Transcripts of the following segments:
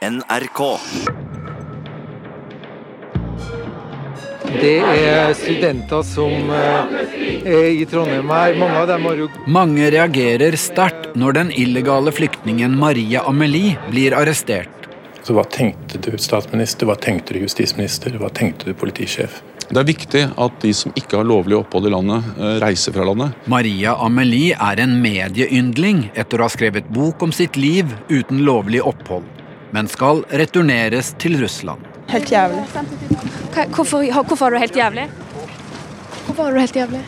NRK. Det er studenter som eh, er i Trondheim her. Mange av dem har jo Mange reagerer sterkt når den illegale flyktningen Maria Amelie blir arrestert. Så hva tenkte du statsminister, hva tenkte du justisminister, hva tenkte du politisjef? Det er viktig at de som ikke har lovlig opphold i landet, eh, reiser fra landet. Maria Amelie er en medieyndling etter å ha skrevet bok om sitt liv uten lovlig opphold, men skal returneres til Russland. Helt jævlig. Hvorfor, hvorfor er du helt jævlig? Hvorfor er du helt jævlig?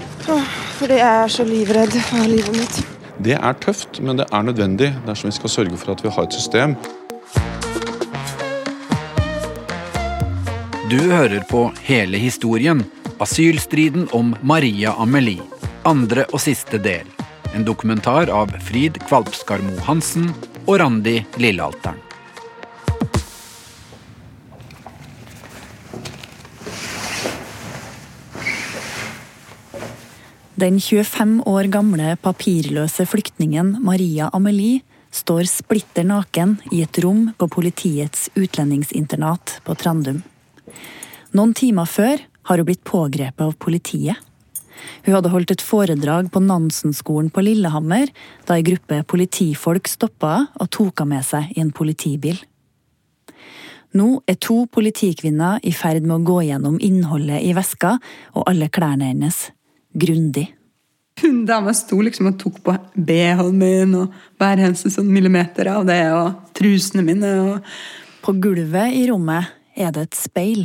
Fordi jeg er så livredd for livet mitt. Det er tøft, men det er nødvendig dersom vi skal sørge for at vi har et system. Du hører på hele historien. Asylstriden om Maria Amelie. Andre og siste del. En dokumentar av Frid Kvalpskarmo Hansen og Randi Lillealteren. Den 25 år gamle papirløse flyktningen Maria Amelie står splitter naken i et rom på politiets utlendingsinternat på Trandum. Noen timer før har hun blitt pågrepet av politiet. Hun hadde holdt et foredrag på Nansen-skolen på Lillehammer da ei gruppe politifolk stoppa og tok henne med seg i en politibil. Nå er to politikvinner i ferd med å gå gjennom innholdet i veska og alle klærne hennes. Grundig. Hun dama sto liksom og tok på BH-en min og hver eneste sånn millimeter av det, og trusene mine. og... På gulvet i rommet er det et speil.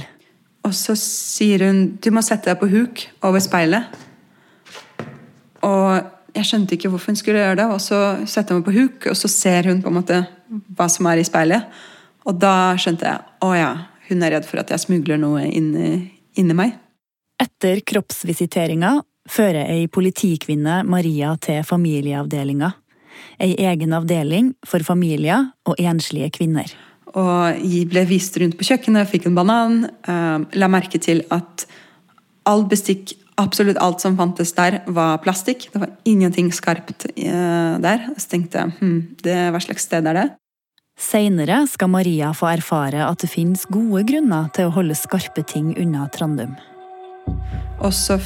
Og så sier hun du må sette deg på huk over speilet. Og jeg skjønte ikke hvorfor hun skulle gjøre det. Og så setter hun meg på huk, og så ser hun på en måte hva som er i speilet. Og da skjønte jeg å ja, hun er redd for at jeg smugler noe inni, inni meg. Etter kroppsvisiteringa fører ei politikvinne Maria til familieavdelinga. Ei egen avdeling for familier og enslige kvinner. Og jeg ble vist rundt på kjøkkenet, fikk en banan. Uh, la merke til at all bestikk, absolutt alt som fantes der, var plastikk. Det var ingenting skarpt uh, der. Så tenkte jeg hm, det, hva slags sted er det? Seinere skal Maria få erfare at det finnes gode grunner til å holde skarpe ting unna Trandum. Og så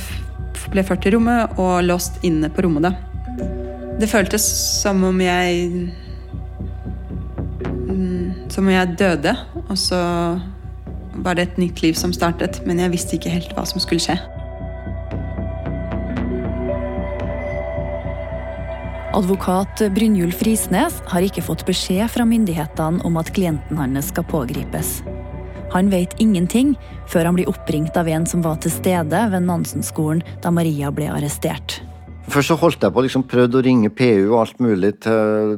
ble ført til rommet og låst inne på rommet. Det føltes som om jeg som om jeg døde, og så var det et nytt liv som startet, men jeg visste ikke helt hva som skulle skje. Advokat Brynjulf Risnes har ikke fått beskjed fra myndighetene om at klienten hans skal pågripes. Han vet ingenting før han blir oppringt av en som var til stede ved Nansen-skolen da Maria ble arrestert. Først så holdt jeg på liksom prøvde å ringe PU og alt mulig til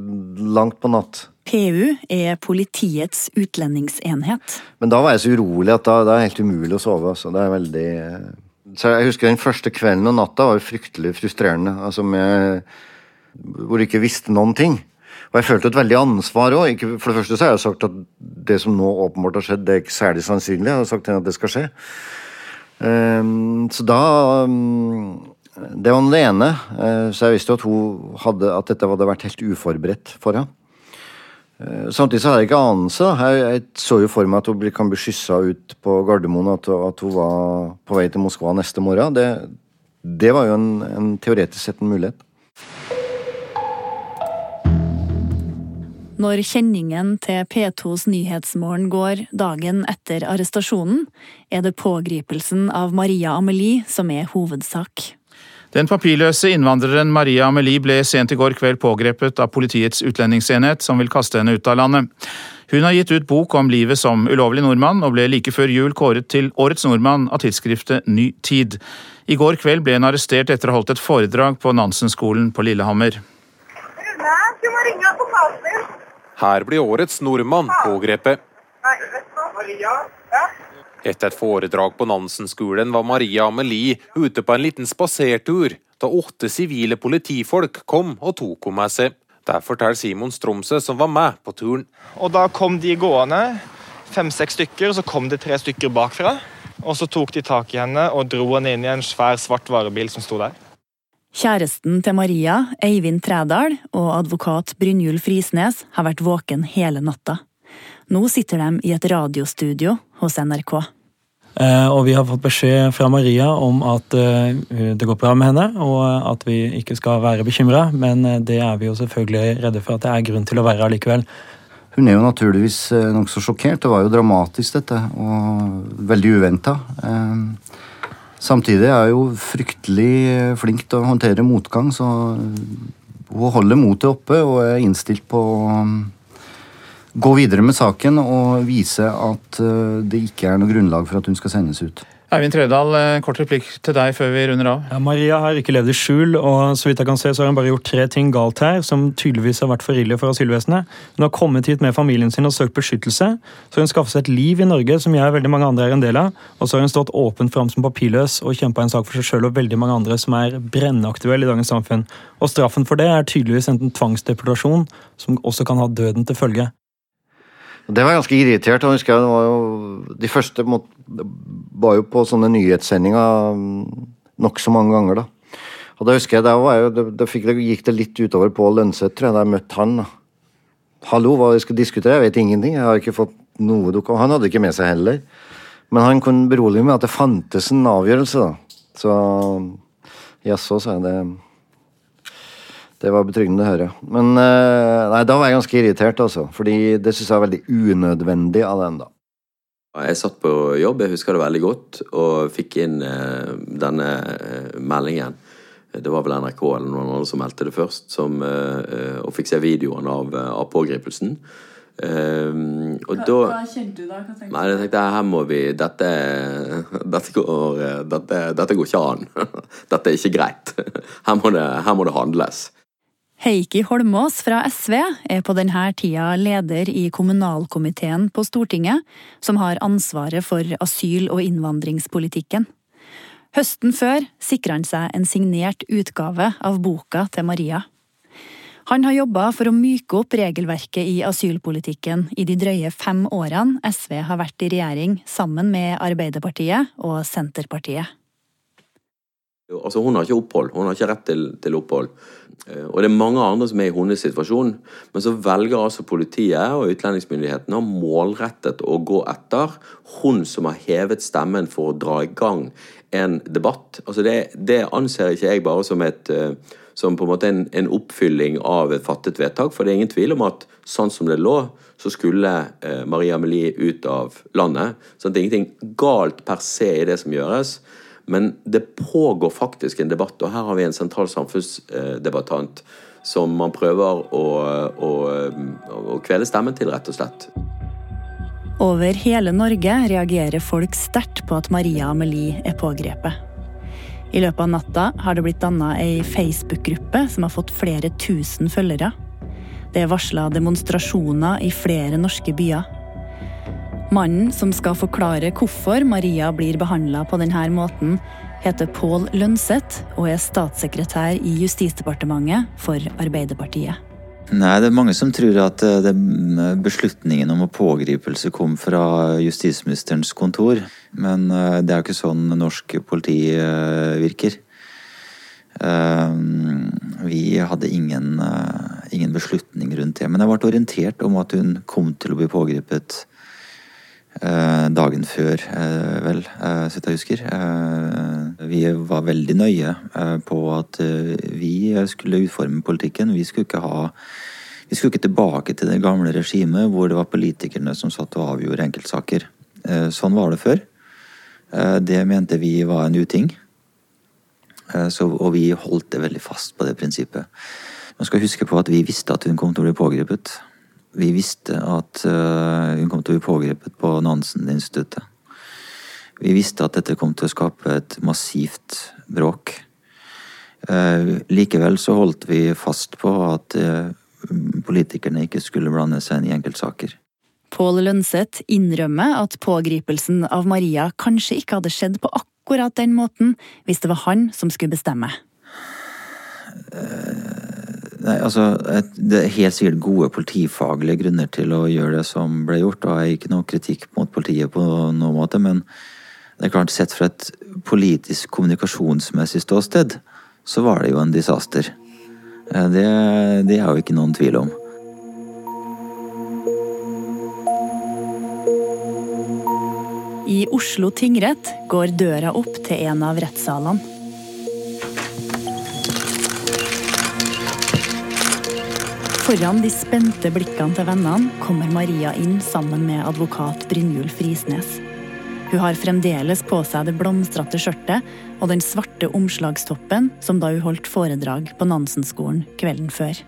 langt på natt. PU er politiets utlendingsenhet. Men da var jeg så urolig at da, da er det helt umulig å sove. Så det er veldig... Så jeg husker den første kvelden og natta var fryktelig frustrerende. Altså med, hvor du ikke visste noen ting. Og jeg følte et veldig ansvar òg. For det første så har jeg sagt at det som nå åpenbart har skjedd, det er ikke særlig sannsynlig. Jeg har sagt til at det skal skje. Um, så da um, Det var det ene. Uh, så jeg visste jo at, hun hadde, at dette hadde vært helt uforberedt for henne. Uh, samtidig så hadde jeg ikke anelse. Jeg, så jo for meg at hun kan bli skyssa ut på Gardermoen, at, hun var på vei til Moskva neste morgen. Det, det var jo en, en teoretisk sett en mulighet. Når kjenningen til P2s Nyhetsmorgen går dagen etter arrestasjonen, er det pågripelsen av Maria Amelie som er hovedsak. Den papirløse innvandreren Maria Amelie ble sent i går kveld pågrepet av Politiets utlendingsenhet, som vil kaste henne ut av landet. Hun har gitt ut bok om livet som ulovlig nordmann, og ble like før jul kåret til Årets nordmann av tidsskriftet Ny Tid. I går kveld ble hun arrestert etter å ha holdt et foredrag på Nansen-skolen på Lillehammer. Rune, du må ringe advokaten din. Her blir årets nordmann pågrepet. Etter et foredrag på Nansen-skolen var Maria Amelie ute på en liten spasertur da åtte sivile politifolk kom og tok henne med seg. Det forteller Simon Stromsø, som var med på turen. Og Da kom de gående, fem-seks stykker, og så kom det tre stykker bakfra. Og Så tok de tak i henne og dro henne inn i en svær svart varebil som sto der. Kjæresten til Maria, Eivind Trædal, og advokat Brynjulf Risnes har vært våken hele natta. Nå sitter de i et radiostudio hos NRK. Eh, og vi har fått beskjed fra Maria om at eh, det går bra med henne, og at vi ikke skal være bekymra, men eh, det er vi jo selvfølgelig redde for at det er grunn til å være allikevel. Hun er jo naturligvis nokså sjokkert. Det var jo dramatisk, dette, og veldig uventa. Samtidig er hun jo fryktelig flink til å håndtere motgang, så hun holder motet oppe og er innstilt på å gå videre med saken og vise at eh, det ikke er noe grunnlag for at hun skal sendes ut. Eivind Tredal, eh, kort replikk til deg før vi runder av. Ja, Maria har ikke levd i skjul, og så vidt jeg kan se så har hun bare gjort tre ting galt her, som tydeligvis har vært for ille for asylvesenet. Hun har kommet hit med familien sin og søkt beskyttelse. Så hun skaffet seg et liv i Norge som jeg og veldig mange andre er en del av. Og så har hun stått åpent fram som papirløs og kjempa en sak for seg sjøl og veldig mange andre som er brennaktuelle i dagens samfunn. Og straffen for det er tydeligvis enten tvangsdeportasjon, som også kan ha døden til følge. Det var ganske irritert. og husker jeg, det jo, De første måtte, var jo på sånne nyhetssendinger mm, nokså mange ganger. da. Og da husker jeg, da, jeg, da, da gikk det litt utover Pål Lønseth, tror jeg, da jeg møtte han. da. Hallo, hva vi skal diskutere? Jeg vet ingenting. Jeg har ikke fått noe dokument. Han hadde ikke med seg heller. Men han kunne berolige med at det fantes en avgjørelse. da. Så jaså, sa jeg. det det var betryggende å høre. Men eh, nei, da var jeg ganske irritert, altså. Fordi det syns jeg er veldig unødvendig av den, da. Jeg satt på jobb, jeg husker det veldig godt, og fikk inn eh, denne eh, meldingen. Det var vel NRK eller noen andre som meldte det først, som, og fikk se videoen av, av pågripelsen. Um, hva, da, hva, kjente du da? Hva tenkte nei, jeg tenkte her må vi Dette, dette, går, dette, dette går ikke an. Dette er ikke greit. Her må det, her må det handles. Heikki Holmås fra SV er på denne tida leder i kommunalkomiteen på Stortinget, som har ansvaret for asyl- og innvandringspolitikken. Høsten før sikra han seg en signert utgave av boka til Maria. Han har jobba for å myke opp regelverket i asylpolitikken i de drøye fem årene SV har vært i regjering sammen med Arbeiderpartiet og Senterpartiet. Altså, hun har ikke opphold. Hun har ikke rett til, til opphold. Eh, og det er mange andre som er i hennes situasjon. Men så velger altså politiet og utlendingsmyndighetene målrettet å gå etter hun som har hevet stemmen for å dra i gang en debatt. Altså det, det anser ikke jeg bare som, et, eh, som på en måte en, en, oppfylling av et fattet vedtak. For det er ingen tvil om at sånn som det lå, så skulle eh, Maria Amelie ut av landet. Så det er ingenting galt per se i det som gjøres. Men det pågår faktisk en debatt, og her har vi en sentral samfunnsdebattant som man prøver å, å, å kvele stemmen til, rett og slett. Over hele Norge reagerer folk sterkt på at Maria Amelie er pågrepet. I løpet av natta har det blitt danna ei Facebook-gruppe som har fått flere tusen følgere. Det er varsla demonstrasjoner i flere norske byer. Mannen som skal forklare hvorfor Maria blir behandla på denne måten, heter Pål Lønseth og er statssekretær i Justisdepartementet for Arbeiderpartiet. Nei, det er mange som tror at eh, beslutningen om å pågripelse kom fra justisministerens kontor. Men eh, det er jo ikke sånn norsk politi eh, virker. Vi hadde ingen, ingen beslutning rundt det. Men jeg ble orientert om at hun kom til å bli pågrepet Eh, dagen før, eh, vel, eh, så jeg husker. Vi var veldig nøye på at vi skulle utforme politikken. Vi skulle ikke ha vi skulle ikke tilbake til det gamle regimet hvor det var politikerne som satt og avgjorde enkeltsaker. Sånn var det før. Det mente vi var en uting. Så, og vi holdt det veldig fast på det prinsippet. Man skal huske på at vi visste at hun kom til å bli pågrepet. Vi visste at uh, hun kom til å bli pågrepet på Nansen-instituttet. Vi visste at dette kom til å skape et massivt bråk. Uh, likevel så holdt vi fast på at uh, politikerne ikke skulle blande seg inn i enkeltsaker. Pål Lønseth innrømmer at pågripelsen av Maria kanskje ikke hadde skjedd på akkurat den måten hvis det var han som skulle bestemme. Nei, altså, Det er helt sikkert gode politifaglige grunner til å gjøre det som ble gjort. og har ikke noe kritikk mot politiet på noen måte, men det er klart sett fra et politisk kommunikasjonsmessig ståsted, så var det jo en disaster. Det, det er jo ikke noen tvil om. I Oslo tingrett går døra opp til en av rettssalene. Foran de spente blikkene til vennene kommer Maria inn sammen med advokat Brynjul Frisnes. Hun har fremdeles på seg det blomstrete skjørtet og den svarte omslagstoppen som da hun holdt foredrag på Nansen-skolen kvelden før.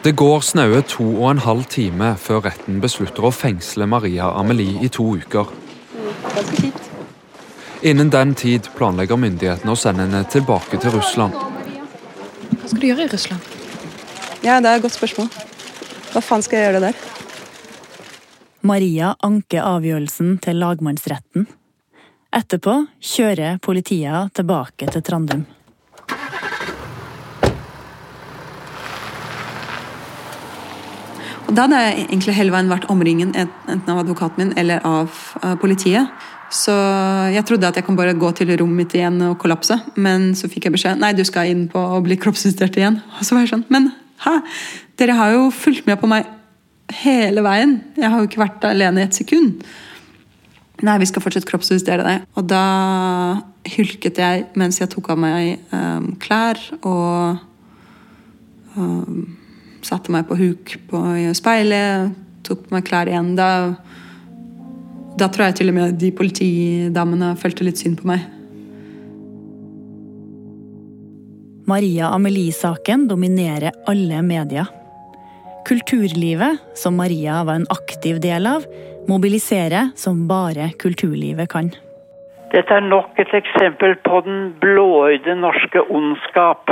Det går snaue to og en halv time før retten beslutter å fengsle Maria Amelie i to uker. Innen den tid planlegger myndighetene å sende henne tilbake til Russland. Hva skal du gjøre i Russland? Ja, det er et godt spørsmål. Hva faen skal jeg gjøre der? Maria anker avgjørelsen til lagmannsretten. Etterpå kjører politiet tilbake til Trandum. Og da hadde jeg egentlig hele veien vært omringen enten av advokaten min eller av politiet. Så jeg trodde at jeg kan bare gå til rommet mitt igjen og kollapse. Men så fikk jeg beskjed nei, du skal inn på å bli kroppsvisitert igjen. Og så var jeg sånn, men hæ? Dere har jo fulgt med på meg hele veien. Jeg har jo ikke vært alene i et sekund. Nei, vi skal fortsatt kroppsjustere det. Og da hylket jeg mens jeg tok av meg um, klær og um, satte meg på huk på speilet, tok på meg klær igjen. Da, da tror jeg til og med de politidamene følte litt synd på meg. Maria Amelie-saken dominerer alle medier. Kulturlivet, som Maria var en aktiv del av, mobiliserer som bare kulturlivet kan. Dette er nok et eksempel på den blåøyde norske ondskap.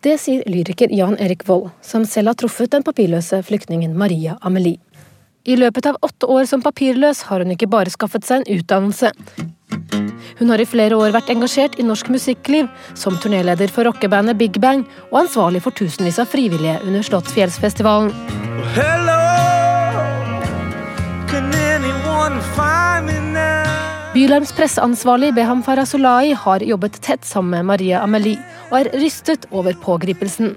Det sier lyriker Jan Erik Vold, som selv har truffet den papirløse flyktningen Maria Amelie. I løpet av åtte år som papirløs har hun ikke bare skaffet seg en utdannelse. Hun har i flere år vært engasjert i norsk musikkliv, som turnéleder for rockebandet Big Bang og ansvarlig for tusenvis av frivillige under Slottsfjellsfestivalen. Bylarms presseansvarlig Beham Farahsolai har jobbet tett sammen med Maria Amelie, og er rystet over pågripelsen.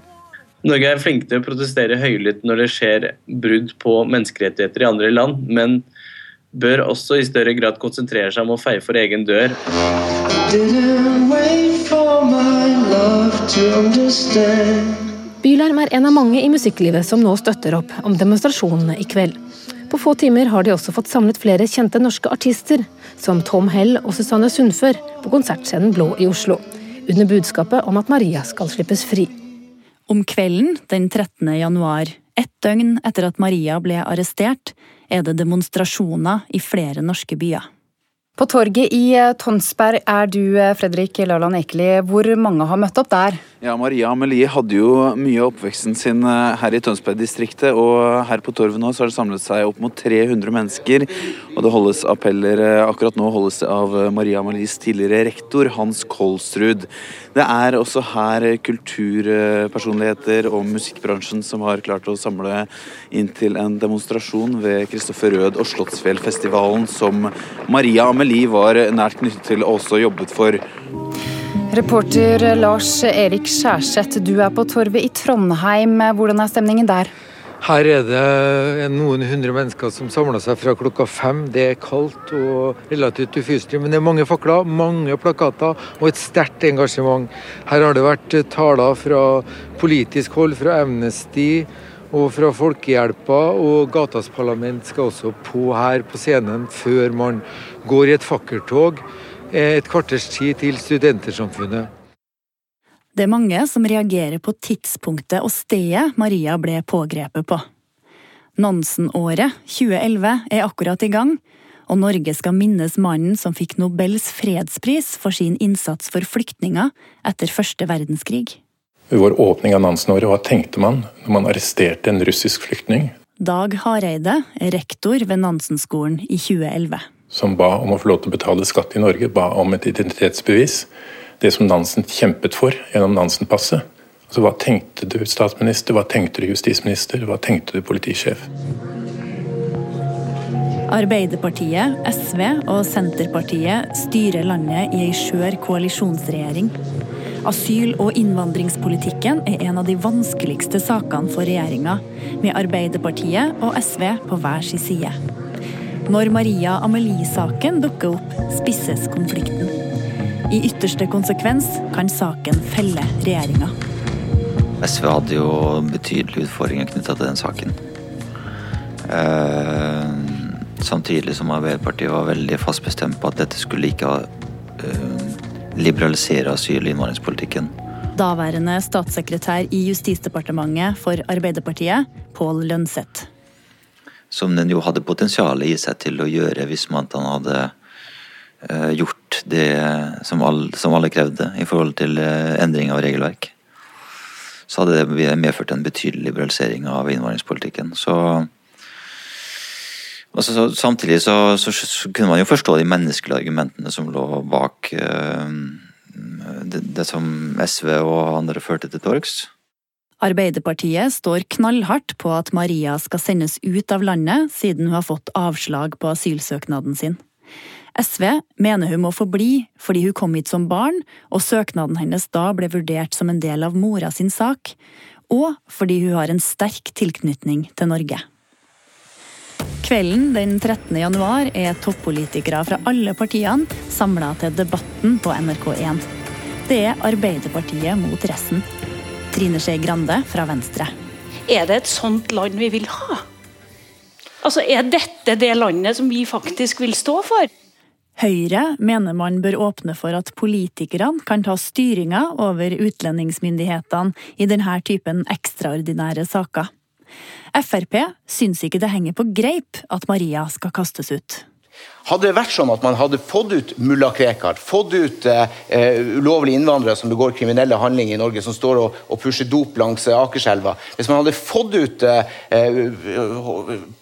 Norge er flinke til å protestere høylytt når det skjer brudd på menneskerettigheter i andre land, men bør også i større grad konsentrere seg om å feie for egen dør. Bylarm er en av mange i musikklivet som nå støtter opp om demonstrasjonene i kveld. På få timer har de også fått samlet flere kjente norske artister, som Tom Hell og Susanne Sundfør, på konsertscenen Blå i Oslo, under budskapet om at Maria skal slippes fri. Om kvelden den 13. januar, ett døgn etter at Maria ble arrestert, er det demonstrasjoner i flere norske byer. På torget i Tonsberg er du, Fredrik Laland Ekeli. Hvor mange har møtt opp der? Ja, Maria Amelie hadde jo mye av oppveksten sin her i Tønsberg-distriktet. Og her på torvet nå så har det samlet seg opp mot 300 mennesker. Og det holdes appeller Akkurat nå holdes det av Maria Amelies tidligere rektor, Hans Kolsrud. Det er også her kulturpersonligheter og musikkbransjen som har klart å samle inn til en demonstrasjon ved Kristoffer Rød og Slottsfjellfestivalen som Maria Amelie var nært knyttet til og også jobbet for. Reporter Lars Erik Skjærseth, du er på torvet i Trondheim. Hvordan er stemningen der? Her er det noen hundre mennesker som samler seg fra klokka fem. Det er kaldt og relativt ufyselig, men det er mange fakler, mange plakater og et sterkt engasjement. Her har det vært taler fra politisk hold, fra Amnesty og fra Folkehjelpa, og Gatas Parlament skal også på her på scenen før man går i et fakkeltog et kvarters tid til Studentersamfunnet. Det er mange som reagerer på tidspunktet og stedet Maria ble pågrepet på. Nansen-året 2011 er akkurat i gang, og Norge skal minnes mannen som fikk Nobels fredspris for sin innsats for flyktninger etter første verdenskrig. Ved vår åpning av Nansen-året, hva tenkte man når man arresterte en russisk flyktning? Dag Hareide er rektor ved Nansen-skolen i 2011. Som ba om å få lov til å betale skatt i Norge, ba om et identitetsbevis. Det som Nansen kjempet for gjennom Nansen-passet. Altså, hva tenkte du statsminister, hva tenkte du justisminister, hva tenkte du politisjef? Arbeiderpartiet, SV og Senterpartiet styrer landet i ei skjør koalisjonsregjering. Asyl- og innvandringspolitikken er en av de vanskeligste sakene for regjeringa, med Arbeiderpartiet og SV på hver sin side. Når Maria Amelie-saken dukker opp, spisses konflikten. I ytterste konsekvens kan saken felle regjeringa. SV hadde jo betydelige utfordringer knytta til den saken. Eh, samtidig som Arbeiderpartiet var veldig fast bestemt på at dette skulle ikke eh, liberalisere asyl- og innvandringspolitikken. Daværende statssekretær i Justisdepartementet for Arbeiderpartiet, Pål Lønseth. Som den jo hadde potensial i seg til å gjøre hvis man hadde eh, gjort det som alle, som alle krevde i forhold til eh, endring av regelverk. Så hadde det medført en betydelig liberalisering av innvandringspolitikken. Så Altså, så, samtidig så, så, så, kunne man jo forstå de menneskelige argumentene som lå bak øh, det, det, som SV og andre førte til torgs. Arbeiderpartiet står knallhardt på at Maria skal sendes ut av landet siden hun har fått avslag på asylsøknaden sin. SV mener hun må få bli fordi hun kom hit som barn, og søknaden hennes da ble vurdert som en del av mora sin sak, og fordi hun har en sterk tilknytning til Norge. Kvelden den 13. januar er toppolitikere fra alle partiene samla til Debatten på NRK1. Det er Arbeiderpartiet mot resten. Trine Skei Grande fra Venstre. Er det et sånt land vi vil ha? Altså, Er dette det landet som vi faktisk vil stå for? Høyre mener man bør åpne for at politikerne kan ta styringa over utlendingsmyndighetene i denne typen ekstraordinære saker. Frp syns ikke det henger på greip at Maria skal kastes ut. Hadde det vært sånn at man hadde fått ut mulla Krekar, fått ut eh, ulovlige innvandrere som begår kriminelle handlinger i Norge, som står og, og pusher dop langs eh, Akerselva Hvis man hadde fått ut eh, eh,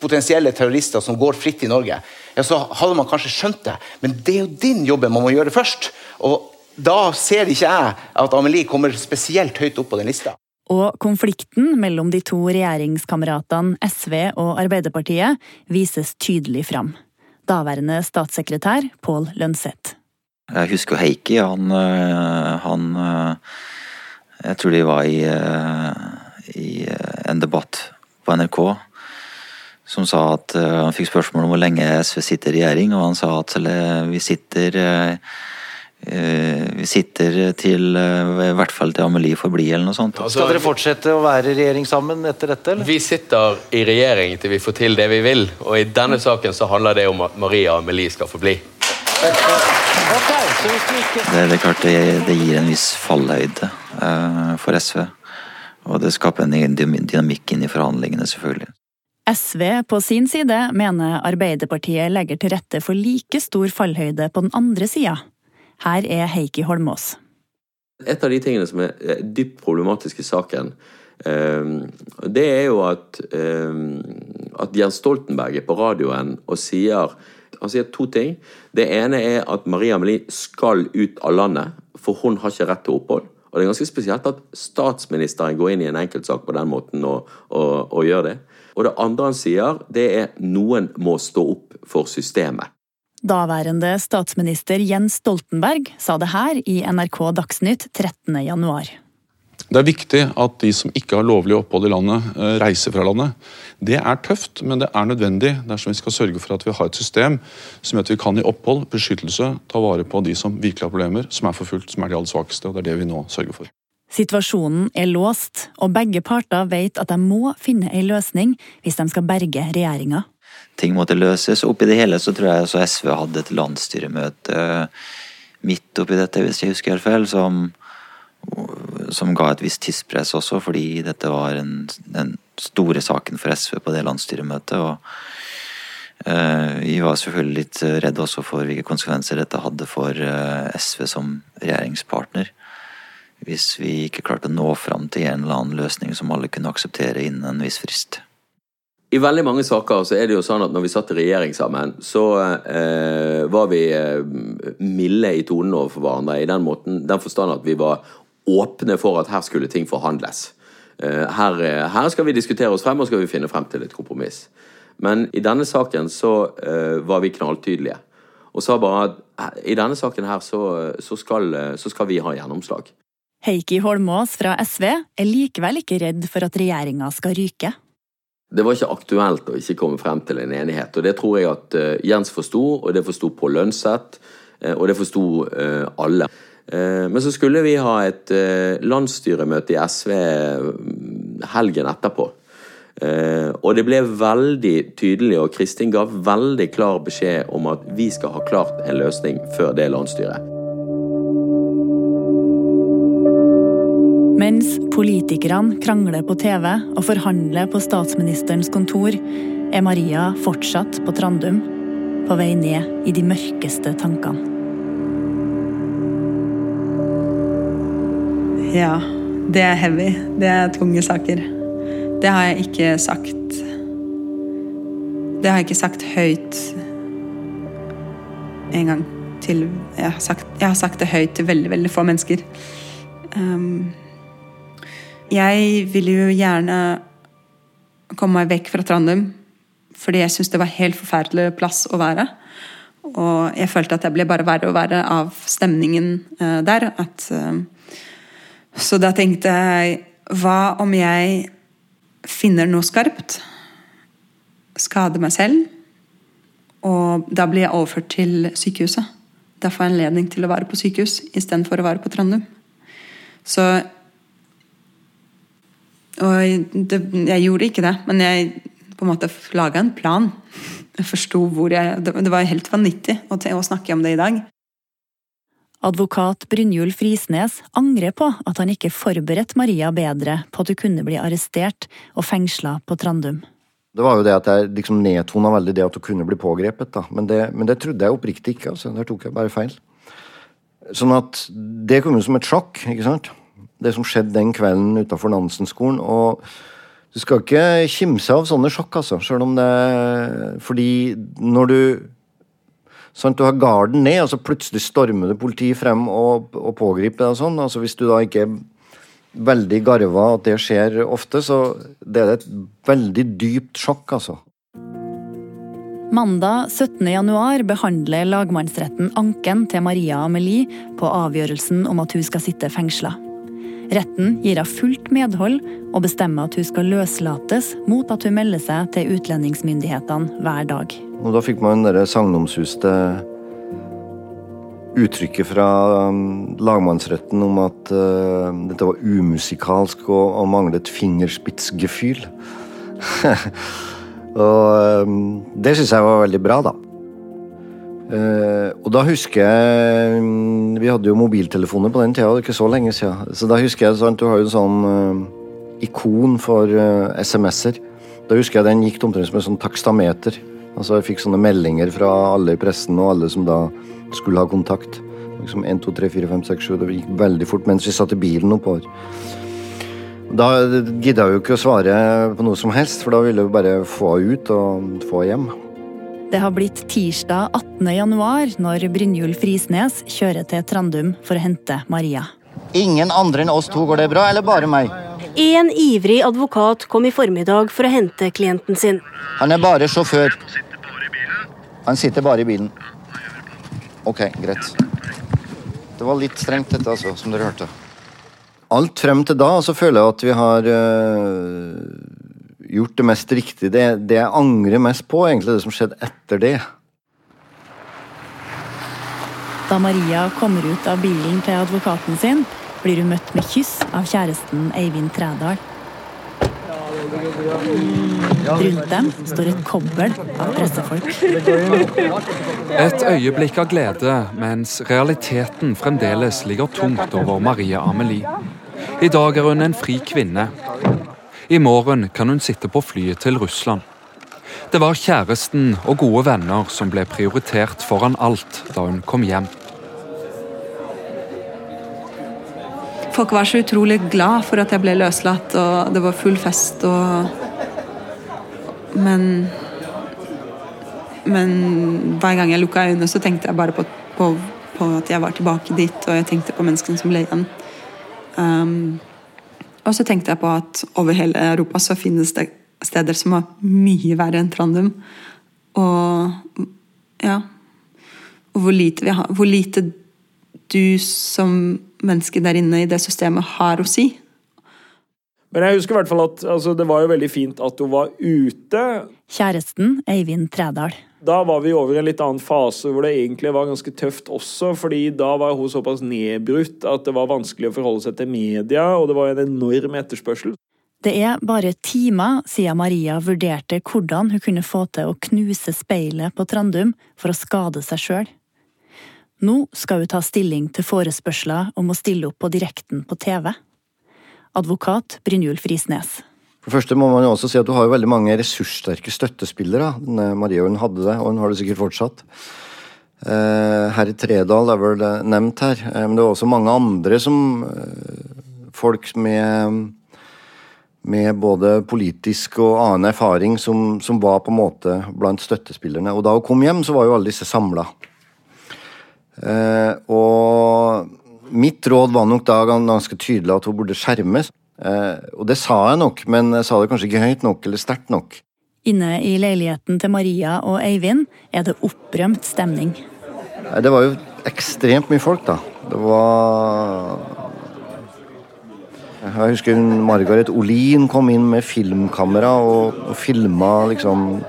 potensielle terrorister som går fritt i Norge, ja, så hadde man kanskje skjønt det. Men det er jo din jobb man må gjøre først. Og da ser ikke jeg at Amelie kommer spesielt høyt opp på den lista. Og konflikten mellom de to regjeringskameratene SV og Arbeiderpartiet vises tydelig fram. Daværende statssekretær Pål Lønseth. Jeg husker Heikki. Han, eh, han, eh, Jeg tror de var i, eh, i en debatt på NRK som sa at han fikk spørsmål om hvor lenge SV sitter i regjering, og han sa at vi sitter sitter til eh, i hvert fall til Amelie får bli, eller noe sånt. Altså, Skal dere fortsette å være i regjering sammen etter dette? eller? Vi sitter i regjering til vi får til det vi vil, og i denne saken så handler det om at Maria og Amelie skal få bli. Det, det, er klart det, det gir en viss fallhøyde uh, for SV. Og det skaper en dynamikk inn i forhandlingene, selvfølgelig. SV på sin side mener Arbeiderpartiet legger til rette for like stor fallhøyde på den andre sida. Her er Heikki Holmås. Et av de tingene som er dypt problematisk i saken, ehm, det er jo at, ehm, at Jens Stoltenberg er på radioen og sier, han sier to ting. Det ene er at Maria Melin skal ut av landet, for hun har ikke rett til opphold. Og det er ganske spesielt at statsministeren går inn i en enkeltsak på den måten og, og, og gjør det. Og det andre han sier, det er noen må stå opp for systemet. Daværende statsminister Jens Stoltenberg sa det her i NRK Dagsnytt 13. januar. Det er viktig at de som ikke har lovlig opphold i landet, eh, reiser fra landet. Det er tøft, men det er nødvendig dersom vi skal sørge for at vi har et system som gjør at vi kan gi opphold, beskyttelse, ta vare på de som virkelig har problemer, som er forfulgt, som er de aller svakeste. og Det er det vi nå sørger for. Situasjonen er låst, og begge parter vet at de må finne en løsning hvis de skal berge regjeringa ting måtte løses. Oppi det hele så tror jeg også SV hadde et landsstyremøte eh, midt oppi dette, hvis jeg husker helt feil, som, som ga et visst tidspress også, fordi dette var en, den store saken for SV på det landsstyremøtet. og uh, Vi var selvfølgelig litt redde også for hvilke konsekvenser dette hadde for SV som regjeringspartner. Hvis vi ikke klarte å nå fram til en eller annen løsning som alle kunne akseptere innen en viss frist. I veldig mange saker så er det jo sånn at når vi satt i regjering sammen, så eh, var vi eh, milde i tonen overfor hverandre i den måten, den forstand at vi var åpne for at her skulle ting forhandles. Eh, her, eh, her, skal vi diskutere oss frem, og skal vi finne frem til et kompromiss. Men i denne saken så eh, var vi knalltydelige. Og sa bare at eh, i denne saken her så, så, skal, så skal vi ha gjennomslag. Heikki Holmås fra SV er likevel ikke redd for at regjeringa skal ryke. Det var ikke aktuelt å ikke komme frem til en enighet. og Det tror jeg at uh, Jens forsto, og det forsto Pål Lønseth, uh, og det forsto uh, alle. Men så skulle vi ha et landsstyremøte i SV mm, helgen etterpå. Og det ble veldig tydelig, og Kristin ga veldig klar beskjed om at vi skal ha klart en løsning før det landsstyret. Mens politikerne krangler på TV og forhandler på statsministerens kontor, er Maria fortsatt på Trandum, på vei ned i de mørkeste tankene. Ja, det er heavy. Det er tunge saker. Det har jeg ikke sagt Det har jeg ikke sagt høyt en gang til Jeg har sagt, jeg har sagt det høyt til veldig, veldig få mennesker. Um, jeg ville jo gjerne komme meg vekk fra Trandum, fordi jeg syntes det var helt forferdelig plass å være. Og jeg følte at jeg ble bare verre og verre av stemningen uh, der. At, uh, så da tenkte jeg Hva om jeg finner noe skarpt? Skader meg selv? Og da blir jeg overført til sykehuset. Da får jeg anledning til å være på sykehus istedenfor å være på Trandum. Så og det, jeg gjorde ikke det, men jeg på en måte laga en plan. Jeg forsto hvor jeg Det, det var helt vanvittig å, å snakke om det i dag. Advokat Brynjulf Risnes angrer på at han ikke forberedte Maria bedre på at hun kunne bli arrestert og fengsla på Trandum. Det var jo det at jeg liksom nedtona veldig det at hun kunne bli pågrepet. da. Men det, men det trodde jeg oppriktig ikke. altså. Der tok jeg bare feil. Sånn at det kom jo som et sjokk. ikke sant? Det som skjedde den kvelden utafor Nansen-skolen. Og du skal ikke kimse av sånne sjokk, altså. Selv om det Fordi når du Sant, du har garden ned, og så plutselig stormer det politiet frem og, og pågriper deg sånn. Altså hvis du da ikke er veldig garva at det skjer ofte, så det er et veldig dypt sjokk, altså. Mandag 17.1 behandler lagmannsretten anken til Maria Amelie på avgjørelsen om at hun skal sitte fengsla. Retten gir henne fullt medhold og bestemmer at hun skal løslates mot at hun melder seg til utlendingsmyndighetene hver dag. Og Da fikk man det sagnomsuste uttrykket fra um, lagmannsretten om at uh, dette var umusikalsk og, og manglet fingerspitzgefühl. og um, det syns jeg var veldig bra, da. Uh, og da husker jeg mm, Vi hadde jo mobiltelefoner på den tida, ikke så lenge siden. Så da husker jeg sant, Du har jo en sånn uh, ikon for uh, SMS-er. Da husker jeg den gikk omtrent som en sånn takstameter. Altså Jeg fikk sånne meldinger fra alle i pressen og alle som da skulle ha kontakt. Liksom 1, 2, 3, 4, 5, 6, 7. Det gikk veldig fort mens vi satt i bilen oppover. Da gidda jeg jo ikke å svare på noe som helst, for da ville jeg bare få ut og få hjem. Det har blitt tirsdag 18. januar når Brynjulf Risnes kjører til Trandum for å hente Maria. Ingen andre enn oss to, går det bra, eller bare meg? En ivrig advokat kom i formiddag for å hente klienten sin. Han er bare sjåfør. Han sitter bare i bilen. Ok, greit. Det var litt strengt, dette, altså, som dere hørte. Alt frem til da så føler jeg at vi har øh, gjort det mest riktige. Det, det jeg angrer mest på, egentlig, det som skjedde etter det. Da Maria kommer ut av bilen til advokaten sin, blir hun møtt med kyss av kjæresten Eivind Trædal. Rundt dem står et kobbel av pressefolk. Et øyeblikk av glede, mens realiteten fremdeles ligger tungt over Maria Amelie. I dag er hun en fri kvinne, i morgen kan hun sitte på flyet til Russland. Det var kjæresten og gode venner som ble prioritert foran alt da hun kom hjem. Folk var så utrolig glad for at jeg ble løslatt, og det var full fest og Men Men hver gang jeg lukka øynene, så tenkte jeg bare på, på, på, at jeg var tilbake dit, og jeg tenkte på menneskene som ble igjen. Um, og så tenkte jeg på at over hele Europa så finnes det steder som er mye verre enn Trandum. Og ja Og hvor lite, har, hvor lite du som menneske der inne i det systemet har å si. Men jeg husker i hvert fall at altså, det var jo veldig fint at hun var ute. Kjæresten Eivind Trædal. Da var vi over i en litt annen fase hvor det egentlig var ganske tøft også, fordi da var hun såpass nedbrutt at det var vanskelig å forholde seg til media, og det var en enorm etterspørsel. Det er bare timer siden Maria vurderte hvordan hun kunne få til å knuse speilet på Trandum for å skade seg sjøl. Nå skal hun ta stilling til forespørsler om å stille opp på direkten på TV. Advokat Brynjulf Risnes. For det første må man jo også si at du har jo veldig mange ressurssterke støttespillere. Denne Maria hun hadde det, og hun har det sikkert fortsatt. Eh, Herr Tredal er vel nevnt her, eh, men det er også mange andre som eh, Folk med, med både politisk og annen erfaring som, som, var på en måte blant støttespillerne. Og da hun kom hjem, så var jo alle disse samla. og mitt råd var nok da ganske tydelig at hun burde skjermes. Eh, og det sa jeg nok, men jeg sa det kanskje ikke høyt nok eller sterkt nok. Inne i leiligheten til Maria og Eivind er det opprømt stemning. Det var jo ekstremt mye folk, da. Det var Jeg husker Margaret Olin kom inn med filmkamera og, og filma liksom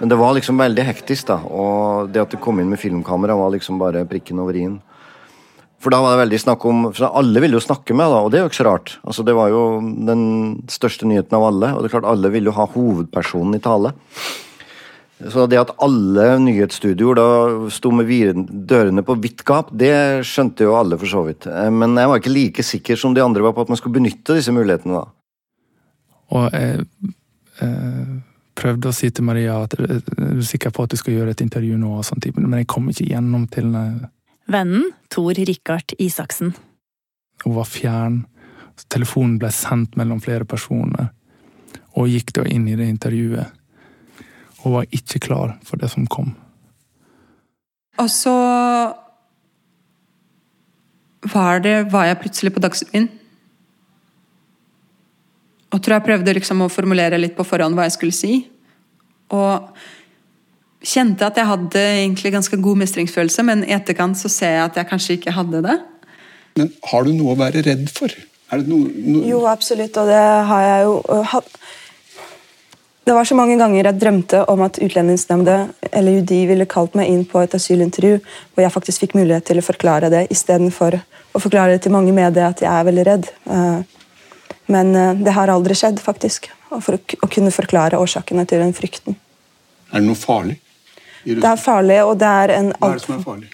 Men det var liksom veldig hektisk, da. Og det at det kom inn med filmkamera, var liksom bare prikken over i-en. For da var det veldig snakk om for Alle ville jo snakke med, da, og det er jo ikke så rart. Altså, Det var jo den største nyheten av alle, og det er klart alle ville jo ha hovedpersonen i tale. Så det at alle nyhetsstudioer da sto med dørene på vidt gap, det skjønte jo alle for så vidt. Eh, men jeg var ikke like sikker som de andre var på at man skulle benytte disse mulighetene da. Og jeg eh, prøvde å si til Maria at du er sikker på at du skal gjøre et intervju nå, og sånt, men jeg kom ikke gjennom til Vennen Tor Rikard Isaksen. Hun var fjern. Telefonen ble sendt mellom flere personer, og gikk da inn i det intervjuet. Hun var ikke klar for det som kom. Og så var, det, var jeg plutselig på Dagsrevyen. Og tror jeg prøvde liksom å formulere litt på forhånd hva jeg skulle si. Og kjente at jeg hadde egentlig ganske god mestringsfølelse, men i etterkant så ser jeg at jeg kanskje ikke hadde det. Men har du noe å være redd for? Noe, noe... Jo, absolutt, og det har jeg jo hatt. Det var så mange ganger jeg drømte om at Utlendingsnemnda eller UDI ville kalt meg inn på et asylintervju, hvor jeg faktisk fikk mulighet til å forklare det, istedenfor å forklare det til mange medier at jeg er veldig redd. Men det har aldri skjedd, faktisk. For å kunne forklare årsakene til den frykten. Er det noe farlig? Det er farlig, og det er en Hva er det som er farlig?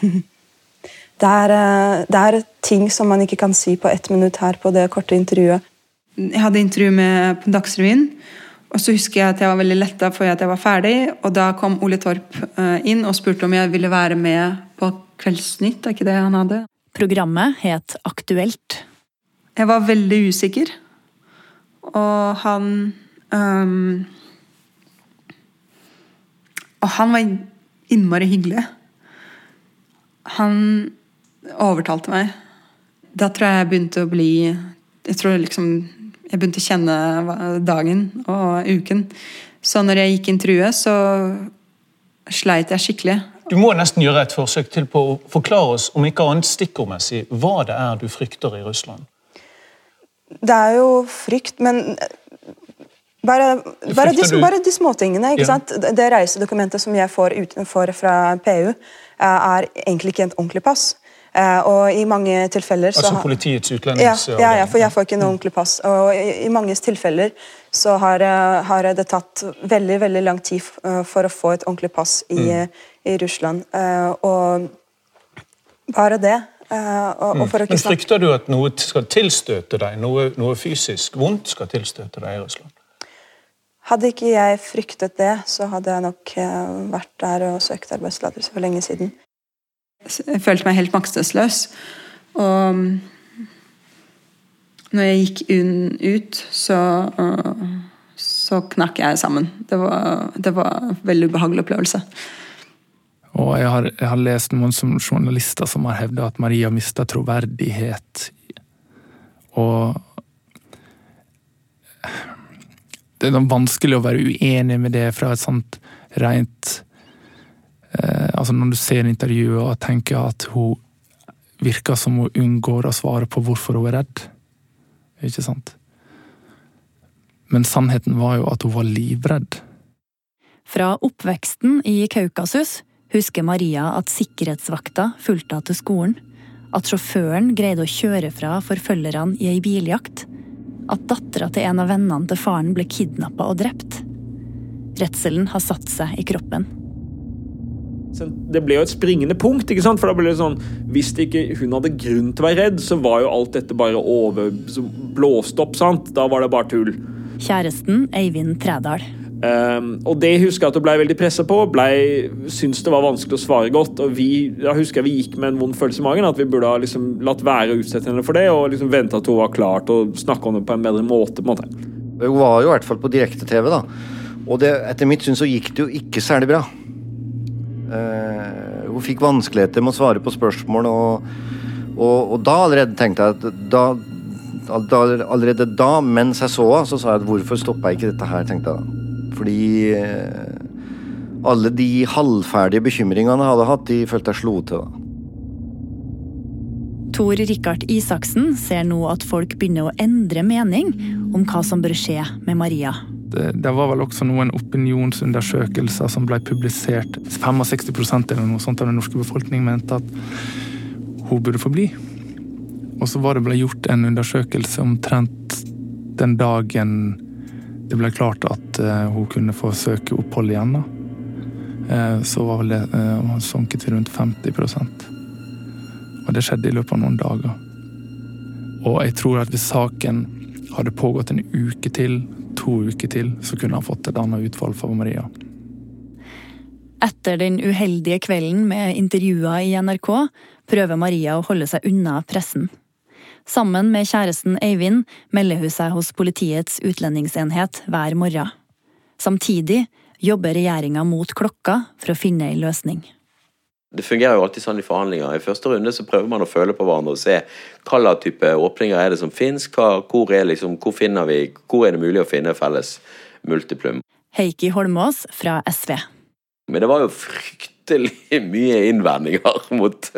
det, er, eh, det er ting som man ikke kan si på ett minutt her på det korte intervjuet. Jeg hadde intervju med på Dagsrevyen, og så husker jeg at jeg var veldig letta for at jeg var ferdig. Og da kom Ole Torp eh, inn og spurte om jeg ville være med på Kveldsnytt. er ikke det han hadde? Programmet het Aktuelt. Jeg var veldig usikker, og han um og han var innmari hyggelig. Han overtalte meg. Da tror jeg jeg begynte å bli Jeg tror liksom jeg begynte å kjenne dagen og uken. Så når jeg gikk intervjuet, så sleit jeg skikkelig. Du må nesten gjøre et forsøk til på å forklare oss, om ikke annet stikkordmessig, hva det er du frykter i Russland. Det er jo frykt, men bare, bare, de, bare de småtingene. ikke ja. sant? Det reisedokumentet som jeg får utenfor fra PU, eh, er egentlig ikke et ordentlig pass. Uh, og i mange tilfeller så Altså politiets utlendings... Ja, ja, ja, for jeg får ikke noe ordentlig pass. Og i, i manges tilfeller så har, uh, har, det tatt veldig veldig lang tid for å få et ordentlig pass i, mm. i Russland. og bare det. Og, og mm. Men frykter du at noe skal tilstøte deg, noe, noe fysisk vondt skal tilstøte deg i Russland? Hadde ikke jeg fryktet det, så hadde jeg nok eh, vært der og søkt arbeidstillatelse for lenge siden. Jeg følte meg helt maktesløs. Og mm, når jeg gikk ut, så, så knakk jeg sammen. Det var, det var en veldig ubehagelig opplevelse. Og jeg har, jeg har lest noen som journalister som har hevda at Maria mista troverdighet. Og det er vanskelig å være uenig med det fra et sånt rent eh, Altså når du ser intervjuet og tenker at hun virker som hun unngår å svare på hvorfor hun er redd. Ikke sant? Men sannheten var jo at hun var livredd. Fra oppveksten i Kaukasus husker Maria at sikkerhetsvakta fulgte henne til skolen. At sjåføren greide å kjøre fra forfølgerne i ei biljakt. At dattera til en av vennene til faren ble kidnappa og drept. Redselen har satt seg i kroppen. Det ble jo et springende punkt. ikke sant? For da ble det sånn, Hvis ikke hun hadde grunn til å være redd, så var jo alt dette bare over, blåst opp. sant? Da var det bare tull. Kjæresten Eivind Trædal. Um, og det husker jeg at hun ble veldig pressa på. Blei, syntes det var vanskelig å svare godt. og vi, da husker jeg vi gikk med en vond følelse i magen. At vi burde ha liksom latt være å utsette henne for det, og liksom vente at hun var klar til å om det på en bedre måte. på en måte. Hun var jo i hvert fall på direkte-TV, da. Og det, etter mitt syn så gikk det jo ikke særlig bra. Uh, hun fikk vanskeligheter med å svare på spørsmål, og, og, og da allerede tenkte jeg at da, Allerede da, mens jeg så henne, så sa jeg at hvorfor stoppa jeg ikke dette her, tenkte jeg da. Fordi uh, alle de halvferdige bekymringene jeg hadde hatt, de følte jeg slo til. da. Tor Rikard Isaksen ser nå at folk begynner å endre mening om hva som bør skje med Maria. Det, det var vel også noen opinionsundersøkelser som ble publisert. 65 eller noe sånt av den norske befolkning mente at hun burde få bli. Og så var det ble gjort en undersøkelse omtrent den dagen det ble klart at uh, hun kunne få søke opphold igjen. da. Uh, så var vel det uh, sunket til rundt 50% Og det skjedde i løpet av noen dager. Og jeg tror at hvis saken hadde pågått en uke til, to uker til, så kunne han fått et annet utfall for Maria. Etter den uheldige kvelden med intervjuer i NRK prøver Maria å holde seg unna pressen. Sammen med kjæresten Eivind melder hun seg hos Politiets utlendingsenhet hver morgen. Samtidig jobber regjeringa mot klokka for å finne ei løsning. Det fungerer jo alltid sånn i forhandlinger. I første runde så prøver man å føle på hverandre og se hva slags type åpninger er det som finnes, hvor, er liksom, hvor, finner vi, hvor er det mulig å finne felles multiplum. Heikki Holmås fra SV. Men det var jo fryktelig mye innvendinger mot,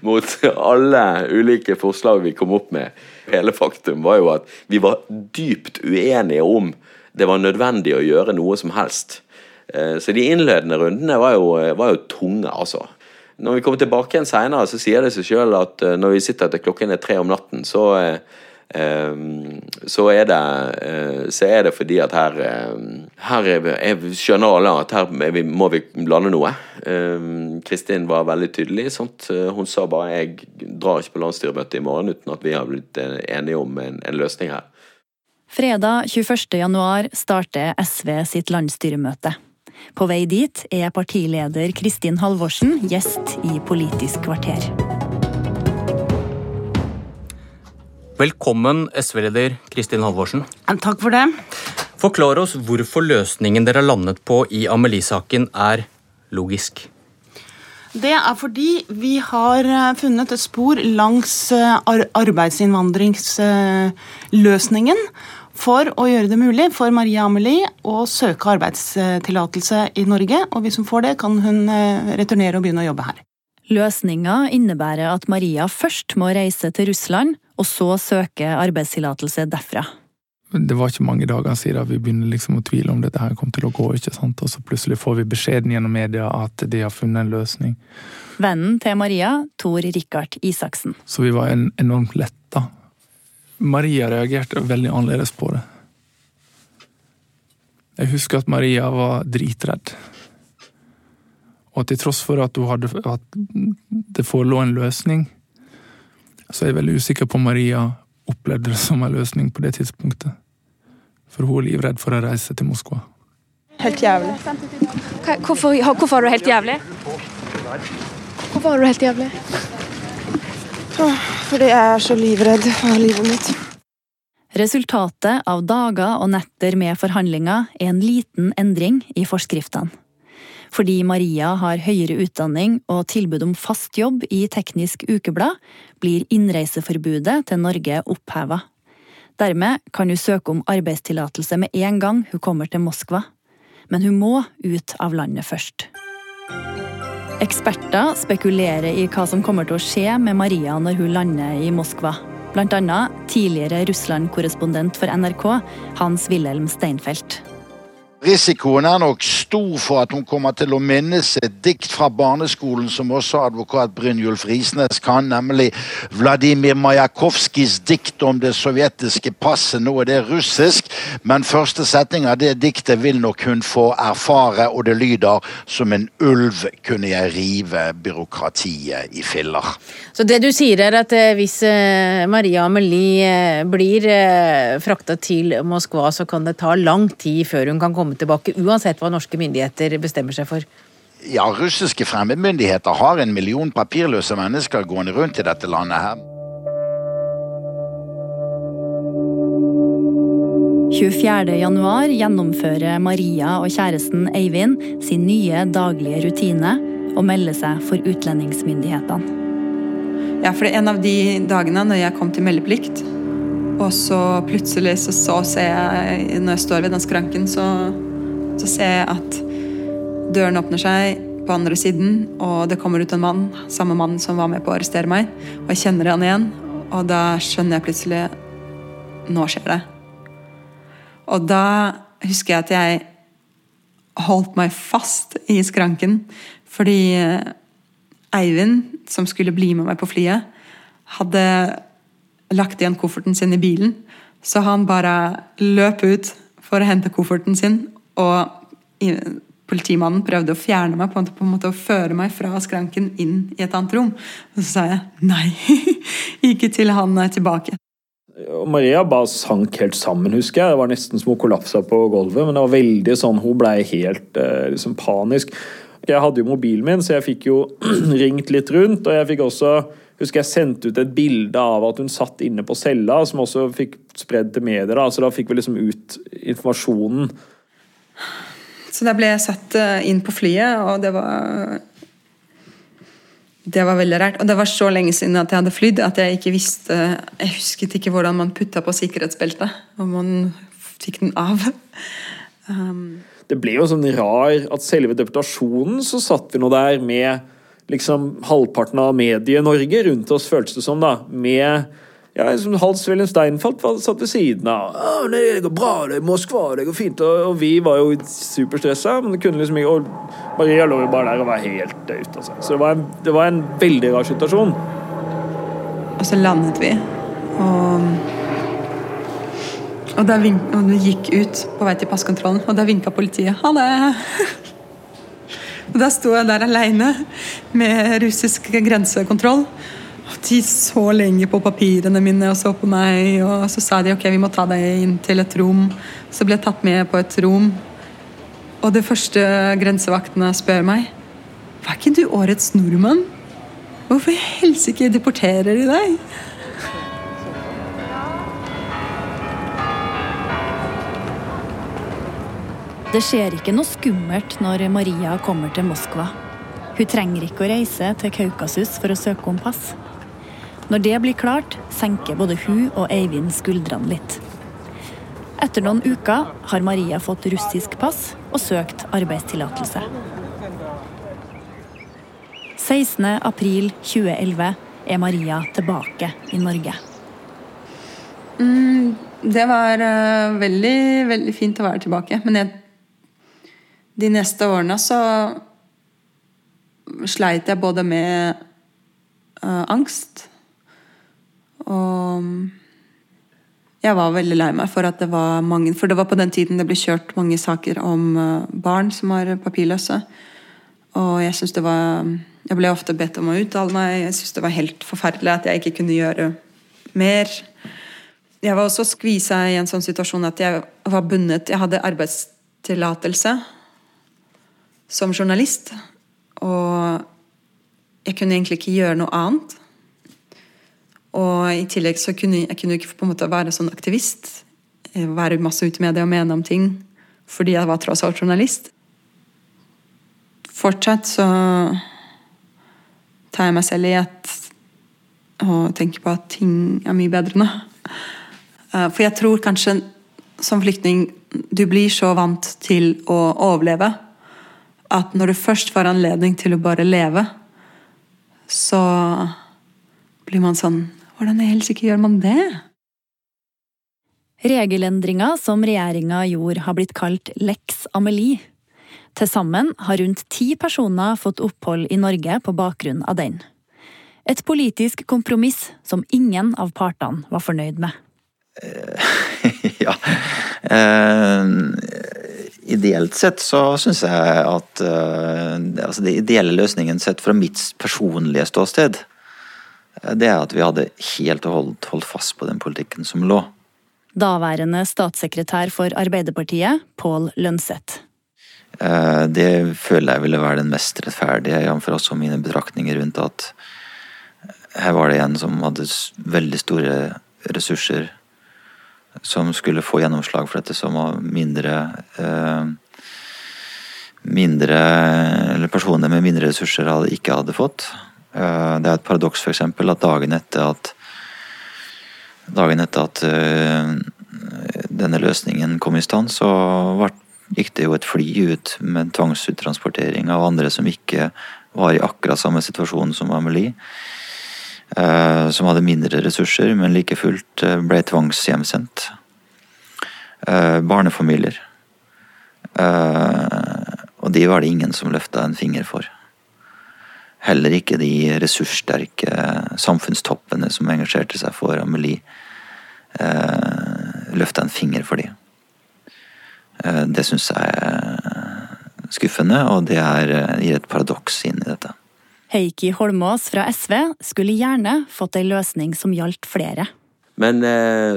mot alle ulike forslag vi kom opp med. Hele faktum var jo at vi var dypt uenige om det var nødvendig å gjøre noe som helst. Så de innledende rundene var jo, var jo tunge, altså. Når vi kommer tilbake igjen seinere, så sier det seg sjøl at når vi sitter etter klokken er tre om natten, så, så, er, det, så er det fordi at her, her Jeg skjønner alle at her må vi lande noe. Kristin var veldig tydelig. Sant? Hun sa bare 'jeg drar ikke på landsstyremøtet i morgen uten at vi har blitt enige om en, en løsning her'. Fredag 21. januar starter SV sitt landsstyremøte. På vei dit er partileder Kristin Halvorsen gjest i Politisk kvarter. Velkommen, SV-leder Kristin Halvorsen. Takk for det. Forklar oss hvorfor løsningen dere har landet på i Amelie-saken er logisk. Det er fordi vi har funnet et spor langs arbeidsinnvandringsløsningen for å gjøre det mulig for Maria Amelie å søke arbeidstillatelse i Norge. Og hvis hun får det, kan hun returnere og begynne å jobbe her. Løsninga innebærer at Maria først må reise til Russland, og så søke arbeidstillatelse derfra. Det var ikke mange dager siden vi begynner liksom å tvile om dette her kom til å gå. ikke sant? Og så plutselig får vi beskjeden gjennom media at de har funnet en løsning. Vennen til Maria, Tor Rikard Isaksen. Så vi var en, enormt letta. Maria reagerte veldig annerledes på det. Jeg husker at Maria var dritredd. Og til tross for at, hadde, at det forelå en løsning, så er jeg veldig usikker på om Maria opplevde det som en løsning på det tidspunktet. For hun er livredd for å reise til Moskva. Helt jævlig. Hvorfor, hvorfor er du helt jævlig? Hvorfor er du helt jævlig? Fordi jeg er så livredd for livet mitt. Resultatet av dager og netter med forhandlinger er en liten endring i forskriftene. Fordi Maria har høyere utdanning og tilbud om fast jobb i Teknisk Ukeblad, blir innreiseforbudet til Norge oppheva. Dermed kan hun søke om arbeidstillatelse med en gang hun kommer til Moskva. Men hun må ut av landet først. Eksperter spekulerer i hva som kommer til å skje med Maria når hun lander i Moskva. Blant annet tidligere Russland-korrespondent for NRK, Hans-Wilhelm Steinfeld. Risikoen er nok stor for at hun kommer til å minnes et dikt fra barneskolen som også advokat Brynjulf Risnes kan, nemlig Vladimir Majakovskijs dikt om det sovjetiske passet. Nå er det russisk, men første setning av det diktet vil nok hun få erfare, og det lyder som en ulv kunne jeg rive byråkratiet i filler. Så det du sier er at eh, hvis eh, Maria Amelie eh, blir frakta til Moskva, så kan det ta lang tid før hun kan komme tilbake, uansett hva norske myndigheter bestemmer seg for? Ja, russiske fremmedmyndigheter har en million papirløse mennesker gående rundt i dette landet her. 24.1 gjennomfører Maria og kjæresten Eivind sin nye daglige rutine og melder seg for utlendingsmyndighetene. Ja, for det er en av de dagene når jeg kom til meldeplikt, og så plutselig så, så ser jeg, når jeg står ved den skranken, så, så ser jeg at døren åpner seg på andre siden, og det kommer ut en mann, samme mann som var med på å arrestere meg. Og jeg kjenner han igjen, og da skjønner jeg plutselig Nå skjer det. Og da husker jeg at jeg holdt meg fast i skranken, fordi Eivind, som skulle bli med meg på flyet, hadde lagt igjen kofferten sin i bilen. Så han bare løp ut for å hente kofferten sin, og politimannen prøvde å fjerne meg, på en, måte å føre meg fra skranken inn i et annet rom. Og så sa jeg nei, ikke til han er tilbake. Maria bare sank helt sammen, husker jeg. Det var nesten som hun kollapsa på gulvet. Men det var veldig sånn, hun ble helt eh, liksom panisk. Jeg hadde jo mobilen min, så jeg fikk jo ringt litt rundt. Og jeg fikk også husker jeg sendte ut et bilde av at hun satt inne på cella, som også fikk spredd til medier. Så da fikk vi liksom ut informasjonen. Så da ble jeg satt eh, inn på flyet, og det var Det var veldig rart. Og det var så lenge siden at jeg hadde flydd at jeg ikke visste Jeg husket ikke hvordan man putta på sikkerhetsbeltet, og man fikk den av. Um. Det ble jo sånn rar at selve deputasjonen så satt vi nå der med liksom halvparten av Medie-Norge rundt oss, føltes det som. da, Med ja, liksom Hals Wilhelm Steinfeld satt ved siden av. ja, nei, 'Det går bra, det er Moskva, det går fint.' Og, og vi var jo superstressa, men det kunne liksom ikke Og Maria lå jo bare der og var helt ute. Altså. Så det var, en, det var en veldig rar situasjon. Og så landet vi, og og, da vink, og vi gikk ut på vei til passkontrollen, og da vinka politiet. Ha det! Og Da sto jeg der aleine med russisk grensekontroll. Og de så lenge på papirene mine og så på meg, og så sa de ok, vi må ta deg inn til et rom. Så ble jeg tatt med på et rom, og det første grensevaktene spør meg Var ikke du årets nordmann? Hvorfor i helsike deporterer de deg? Det skjer ikke noe skummelt når Maria kommer til Moskva. Hun trenger ikke å reise til Kaukasus for å søke om pass. Når det blir klart, senker både hun og Eivind skuldrene litt. Etter noen uker har Maria fått russisk pass og søkt arbeidstillatelse. 16.4.2011 er Maria tilbake i Norge. Mm, det var uh, veldig, veldig fint å være tilbake. Men jeg de neste årene så sleit jeg både med uh, angst og jeg var veldig lei meg for at det var mange For det var på den tiden det ble kjørt mange saker om uh, barn som var papirløse. Og jeg syns det var Jeg ble ofte bedt om å uttale meg. Jeg syns det var helt forferdelig at jeg ikke kunne gjøre mer. Jeg var også skvisa i en sånn situasjon at jeg var bundet. Jeg hadde arbeidstillatelse som journalist. Og jeg kunne egentlig ikke gjøre noe annet. Og i tillegg så kunne jeg kunne ikke på en måte være sånn aktivist. Være masse ute i media og mene om ting fordi jeg var tross alt journalist. Fortsatt så tar jeg meg selv i at og tenker på at ting er mye bedre nå. Eh, for jeg tror kanskje som flyktning du blir så vant til å overleve at når du først får anledning til å bare leve, så blir man sånn Hvordan i helsike gjør man det? Regelendringa som regjeringa gjorde, har blitt kalt Lex Amelie. Til sammen har rundt ti personer fått opphold i Norge på bakgrunn av den. Et politisk kompromiss som ingen av partene var fornøyd med. ja. Eh, ideelt sett så syns jeg at eh, altså Den ideelle løsningen sett fra mitt personlige ståsted, eh, det er at vi hadde helt og holdt holdt fast på den politikken som lå. Daværende statssekretær for Arbeiderpartiet, Pål Lønseth. Eh, det føler jeg ville være den mest rettferdige, jf. også mine betraktninger rundt at her var det en som hadde veldig store ressurser, som skulle få gjennomslag for dette, som var mindre eh, mindre Eller personer med mindre ressurser hadde ikke hadde fått. Eh, det er et paradoks f.eks. at dagen etter at dagen etter at eh, denne løsningen kom i stand, så gikk det jo et fly ut med tvangsuttransportering av andre som ikke var i akkurat samme situasjon som Amelie. Eh, som hadde mindre ressurser, men like fullt eh, ble tvangshjemsendt. Eh, barnefamilier. Og de var det ingen som løfta en finger for. Heller ikke de ressurssterke samfunnstoppene som engasjerte seg for Amelie, løfta en finger for de. Det syns jeg er skuffende, og det er, gir et paradoks inn i dette. Heikki Holmås fra SV skulle gjerne fått ei løsning som gjaldt flere. Men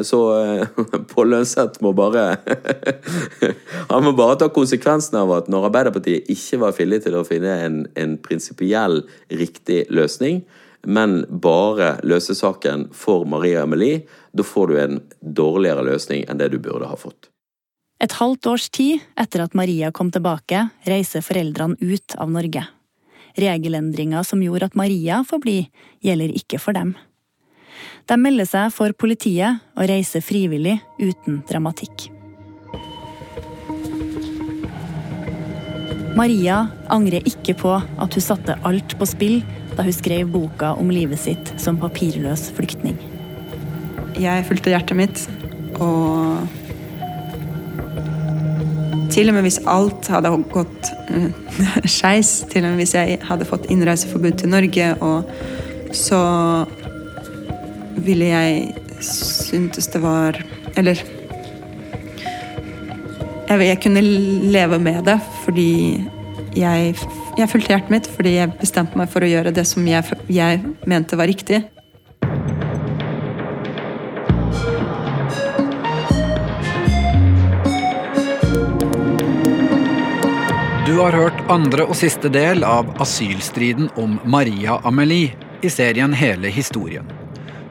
så Pål Lønseth må bare Han må bare ta konsekvensen av at når Arbeiderpartiet ikke var villig til å finne en, en prinsipiell riktig løsning, men bare løse saken for Maria Amelie, da får du en dårligere løsning enn det du burde ha fått. Et halvt års tid etter at Maria kom tilbake, reiser foreldrene ut av Norge. Regelendringa som gjorde at Maria får bli, gjelder ikke for dem. De melder seg for politiet og reiser frivillig uten dramatikk. Maria angrer ikke på at hun satte alt på spill da hun skrev boka om livet sitt som papirløs flyktning. Jeg fulgte hjertet mitt, og til og med hvis alt hadde gått uh, skeis, til og med hvis jeg hadde fått innreiseforbud til Norge, og så ville jeg syntes det var Eller jeg, jeg kunne leve med det fordi jeg, jeg fulgte hjertet mitt fordi jeg bestemte meg for å gjøre det som jeg, jeg mente var riktig. Du har hørt andre og siste del av asylstriden om Maria Amelie i serien Hele historien.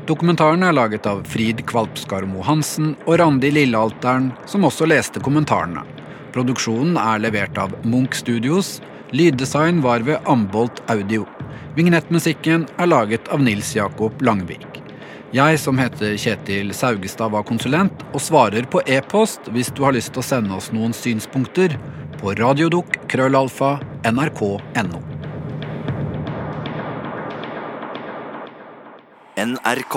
Dokumentaren er laget av Frid Kvalpskarmo Hansen og Randi Lillealteren, som også leste kommentarene. Produksjonen er levert av Munch Studios. Lyddesign var ved Ambolt Audio. Vignettmusikken er laget av Nils Jakob Langvik. Jeg som heter Kjetil Saugestad var konsulent, og svarer på e-post hvis du har lyst til å sende oss noen synspunkter på radiodukk krøllalfa nrk.no. NRK.